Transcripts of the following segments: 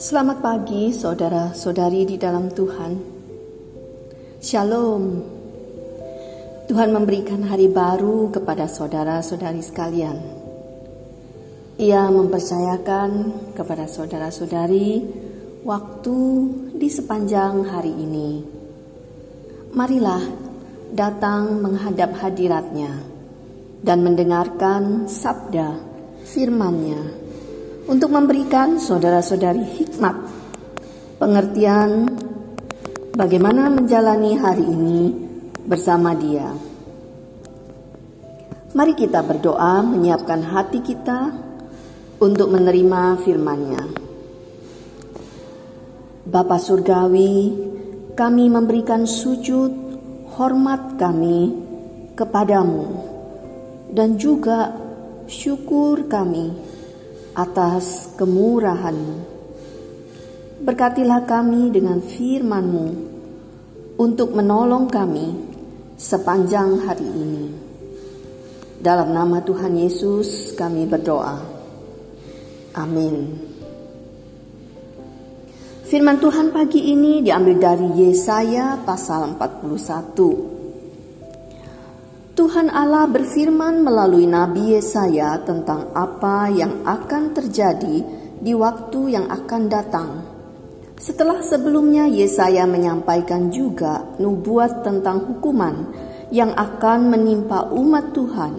Selamat pagi saudara-saudari di dalam Tuhan. Shalom. Tuhan memberikan hari baru kepada saudara-saudari sekalian. Ia mempercayakan kepada saudara-saudari waktu di sepanjang hari ini. Marilah datang menghadap hadiratnya dan mendengarkan sabda firman-Nya untuk memberikan saudara-saudari hikmat, pengertian bagaimana menjalani hari ini bersama Dia. Mari kita berdoa menyiapkan hati kita untuk menerima firman-Nya. Bapa Surgawi, kami memberikan sujud hormat kami kepadamu dan juga syukur kami atas kemurahan. Berkatilah kami dengan firman-Mu untuk menolong kami sepanjang hari ini. Dalam nama Tuhan Yesus kami berdoa. Amin. Firman Tuhan pagi ini diambil dari Yesaya pasal 41 Tuhan Allah berfirman melalui Nabi Yesaya tentang apa yang akan terjadi di waktu yang akan datang. Setelah sebelumnya Yesaya menyampaikan juga nubuat tentang hukuman yang akan menimpa umat Tuhan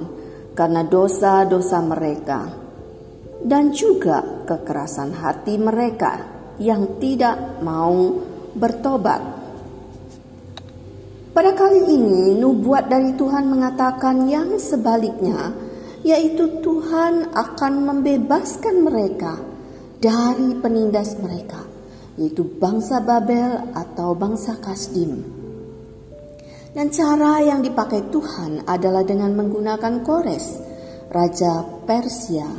karena dosa-dosa mereka dan juga kekerasan hati mereka yang tidak mau bertobat. Pada kali ini, nubuat dari Tuhan mengatakan yang sebaliknya, yaitu Tuhan akan membebaskan mereka dari penindas mereka, yaitu bangsa Babel atau bangsa Kasdim. Dan cara yang dipakai Tuhan adalah dengan menggunakan Kores, raja Persia.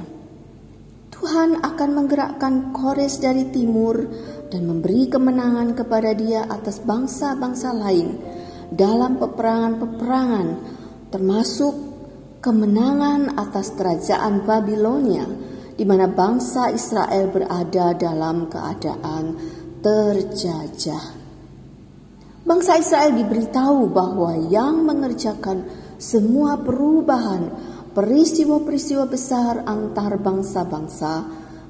Tuhan akan menggerakkan Kores dari timur dan memberi kemenangan kepada dia atas bangsa-bangsa lain dalam peperangan-peperangan termasuk kemenangan atas kerajaan Babilonia di mana bangsa Israel berada dalam keadaan terjajah. Bangsa Israel diberitahu bahwa yang mengerjakan semua perubahan peristiwa-peristiwa besar antar bangsa-bangsa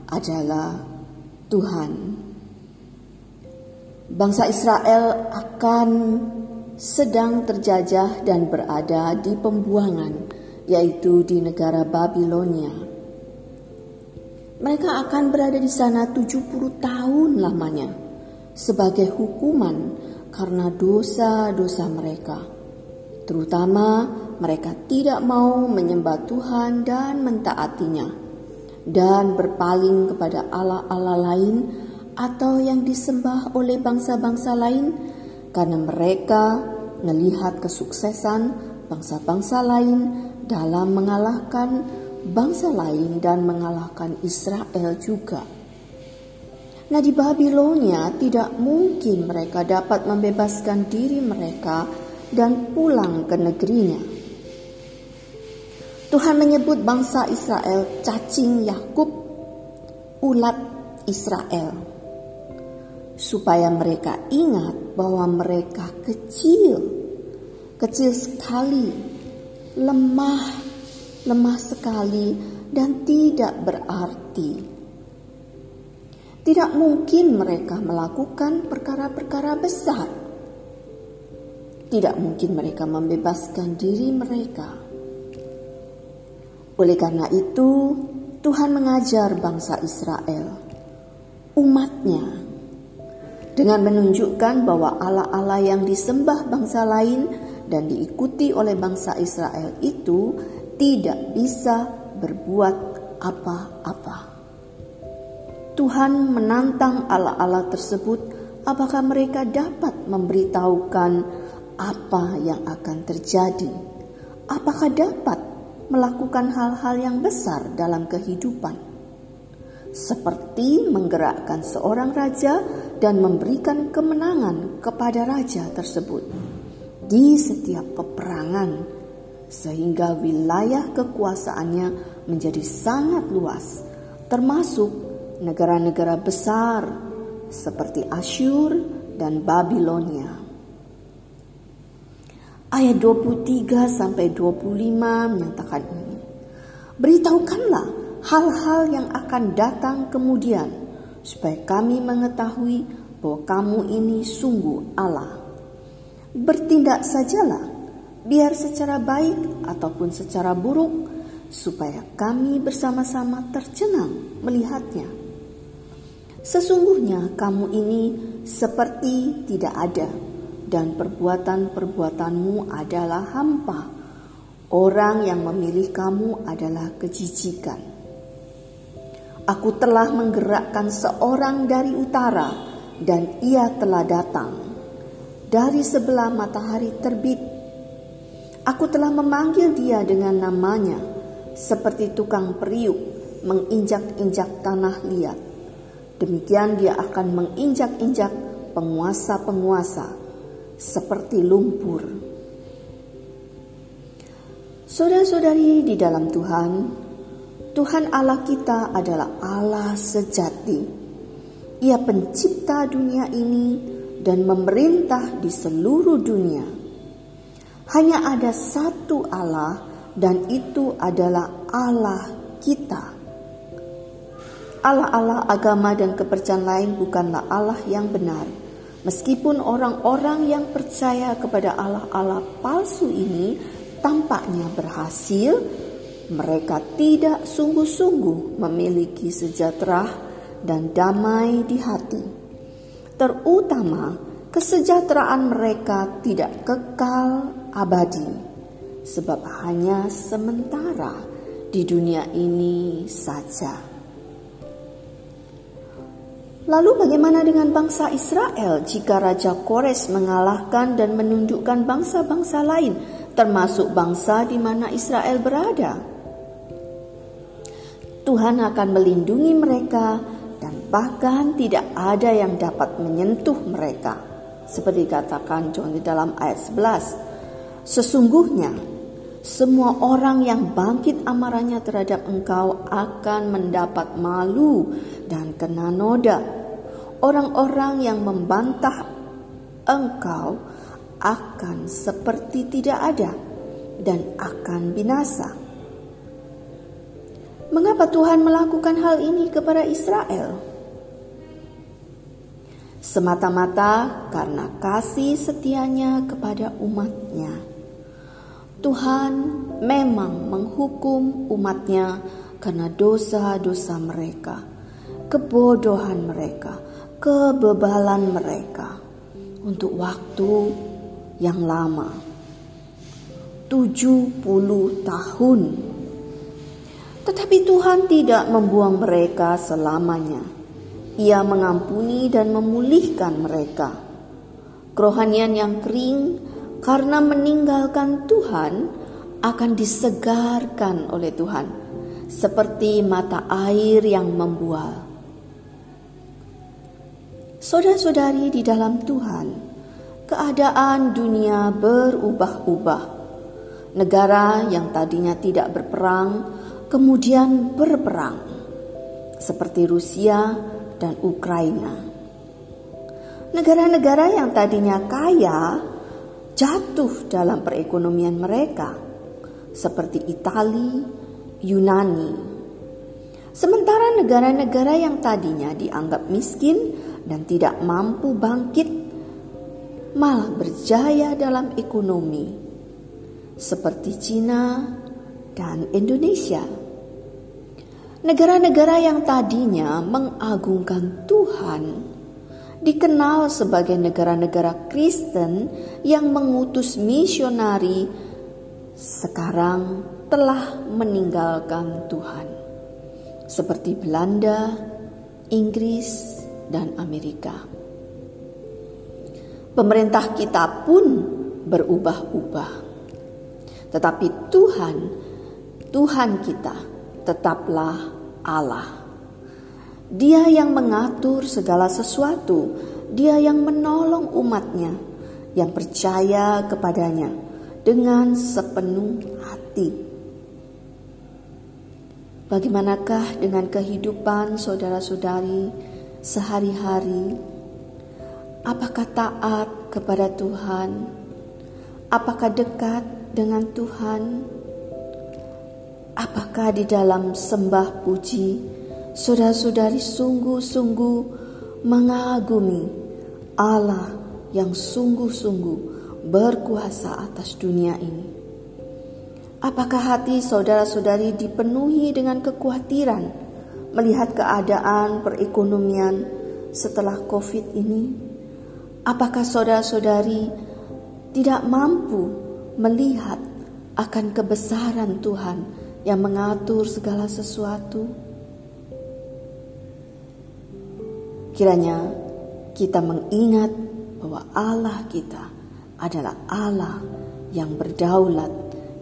adalah Tuhan. Bangsa Israel akan sedang terjajah dan berada di pembuangan, yaitu di negara Babilonia. Mereka akan berada di sana 70 tahun lamanya sebagai hukuman karena dosa-dosa mereka. Terutama mereka tidak mau menyembah Tuhan dan mentaatinya dan berpaling kepada Allah-Allah lain atau yang disembah oleh bangsa-bangsa lain karena mereka melihat kesuksesan bangsa-bangsa lain dalam mengalahkan bangsa lain dan mengalahkan Israel juga. Nah, di Babilonia tidak mungkin mereka dapat membebaskan diri mereka dan pulang ke negerinya. Tuhan menyebut bangsa Israel cacing Yakub, ulat Israel supaya mereka ingat bahwa mereka kecil, kecil sekali, lemah, lemah sekali, dan tidak berarti. Tidak mungkin mereka melakukan perkara-perkara besar. Tidak mungkin mereka membebaskan diri mereka. Oleh karena itu, Tuhan mengajar bangsa Israel, umatnya, dengan menunjukkan bahwa Allah-Allah yang disembah bangsa lain dan diikuti oleh bangsa Israel itu tidak bisa berbuat apa-apa. Tuhan menantang Allah-Allah tersebut apakah mereka dapat memberitahukan apa yang akan terjadi. Apakah dapat melakukan hal-hal yang besar dalam kehidupan seperti menggerakkan seorang raja dan memberikan kemenangan kepada raja tersebut di setiap peperangan sehingga wilayah kekuasaannya menjadi sangat luas, termasuk negara-negara besar seperti Asyur dan Babilonia. Ayat 23 sampai 25 menyatakan ini. Beritahukanlah hal-hal yang akan datang kemudian supaya kami mengetahui bahwa kamu ini sungguh Allah. Bertindak sajalah biar secara baik ataupun secara buruk, supaya kami bersama-sama tercengang melihatnya. Sesungguhnya kamu ini seperti tidak ada, dan perbuatan-perbuatanmu adalah hampa. Orang yang memilih kamu adalah kejijikan. Aku telah menggerakkan seorang dari utara, dan ia telah datang. Dari sebelah matahari terbit, Aku telah memanggil dia dengan namanya, seperti tukang periuk menginjak-injak tanah liat. Demikian dia akan menginjak-injak penguasa-penguasa seperti lumpur. Saudara-saudari di dalam Tuhan, Tuhan Allah kita adalah Allah sejati. Ia pencipta dunia ini dan memerintah di seluruh dunia. Hanya ada satu Allah dan itu adalah Allah kita. Allah-Allah agama dan kepercayaan lain bukanlah Allah yang benar. Meskipun orang-orang yang percaya kepada Allah-Allah palsu ini tampaknya berhasil, mereka tidak sungguh-sungguh memiliki sejahtera dan damai di hati. Terutama kesejahteraan mereka tidak kekal abadi, sebab hanya sementara di dunia ini saja. Lalu bagaimana dengan bangsa Israel jika Raja Kores mengalahkan dan menundukkan bangsa-bangsa lain, termasuk bangsa di mana Israel berada? Tuhan akan melindungi mereka dan bahkan tidak ada yang dapat menyentuh mereka seperti katakan John di dalam ayat 11. Sesungguhnya semua orang yang bangkit amarahnya terhadap engkau akan mendapat malu dan kena noda. Orang-orang yang membantah engkau akan seperti tidak ada dan akan binasa. Mengapa Tuhan melakukan hal ini kepada Israel? semata-mata karena kasih setianya kepada umatnya. Tuhan memang menghukum umatnya karena dosa-dosa mereka, kebodohan mereka, kebebalan mereka untuk waktu yang lama. 70 tahun. Tetapi Tuhan tidak membuang mereka selamanya ia mengampuni dan memulihkan mereka. Kerohanian yang kering karena meninggalkan Tuhan akan disegarkan oleh Tuhan, seperti mata air yang membual. Saudara-saudari di dalam Tuhan, keadaan dunia berubah-ubah. Negara yang tadinya tidak berperang kemudian berperang, seperti Rusia dan Ukraina. Negara-negara yang tadinya kaya jatuh dalam perekonomian mereka, seperti Italia, Yunani. Sementara negara-negara yang tadinya dianggap miskin dan tidak mampu bangkit, malah berjaya dalam ekonomi, seperti Cina dan Indonesia. Negara-negara yang tadinya mengagungkan Tuhan dikenal sebagai negara-negara Kristen yang mengutus misionari sekarang telah meninggalkan Tuhan. Seperti Belanda, Inggris, dan Amerika. Pemerintah kita pun berubah-ubah. Tetapi Tuhan, Tuhan kita tetaplah Allah. Dia yang mengatur segala sesuatu, dia yang menolong umatnya yang percaya kepadanya dengan sepenuh hati. Bagaimanakah dengan kehidupan saudara-saudari sehari-hari? Apakah taat kepada Tuhan? Apakah dekat dengan Tuhan? Apakah di dalam sembah puji, saudara-saudari sungguh-sungguh mengagumi Allah yang sungguh-sungguh berkuasa atas dunia ini? Apakah hati saudara-saudari dipenuhi dengan kekhawatiran melihat keadaan perekonomian setelah COVID ini? Apakah saudara-saudari tidak mampu melihat akan kebesaran Tuhan yang mengatur segala sesuatu? Kiranya kita mengingat bahwa Allah kita adalah Allah yang berdaulat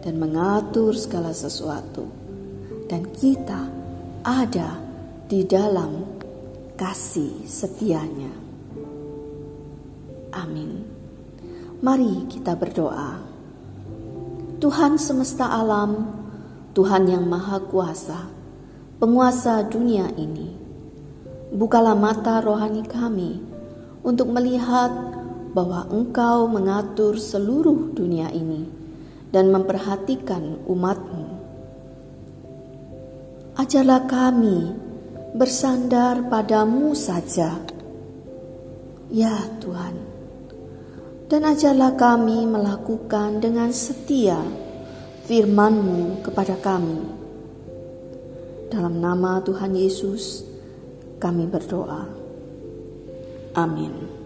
dan mengatur segala sesuatu, dan kita ada di dalam kasih setianya. Amin. Mari kita berdoa. Tuhan semesta alam, Tuhan yang Maha Kuasa, penguasa dunia ini, bukalah mata rohani kami untuk melihat bahwa Engkau mengatur seluruh dunia ini dan memperhatikan umatmu. Ajarlah kami bersandar padamu saja. Ya Tuhan, dan ajarlah kami melakukan dengan setia firman-Mu kepada kami. Dalam nama Tuhan Yesus, kami berdoa. Amin.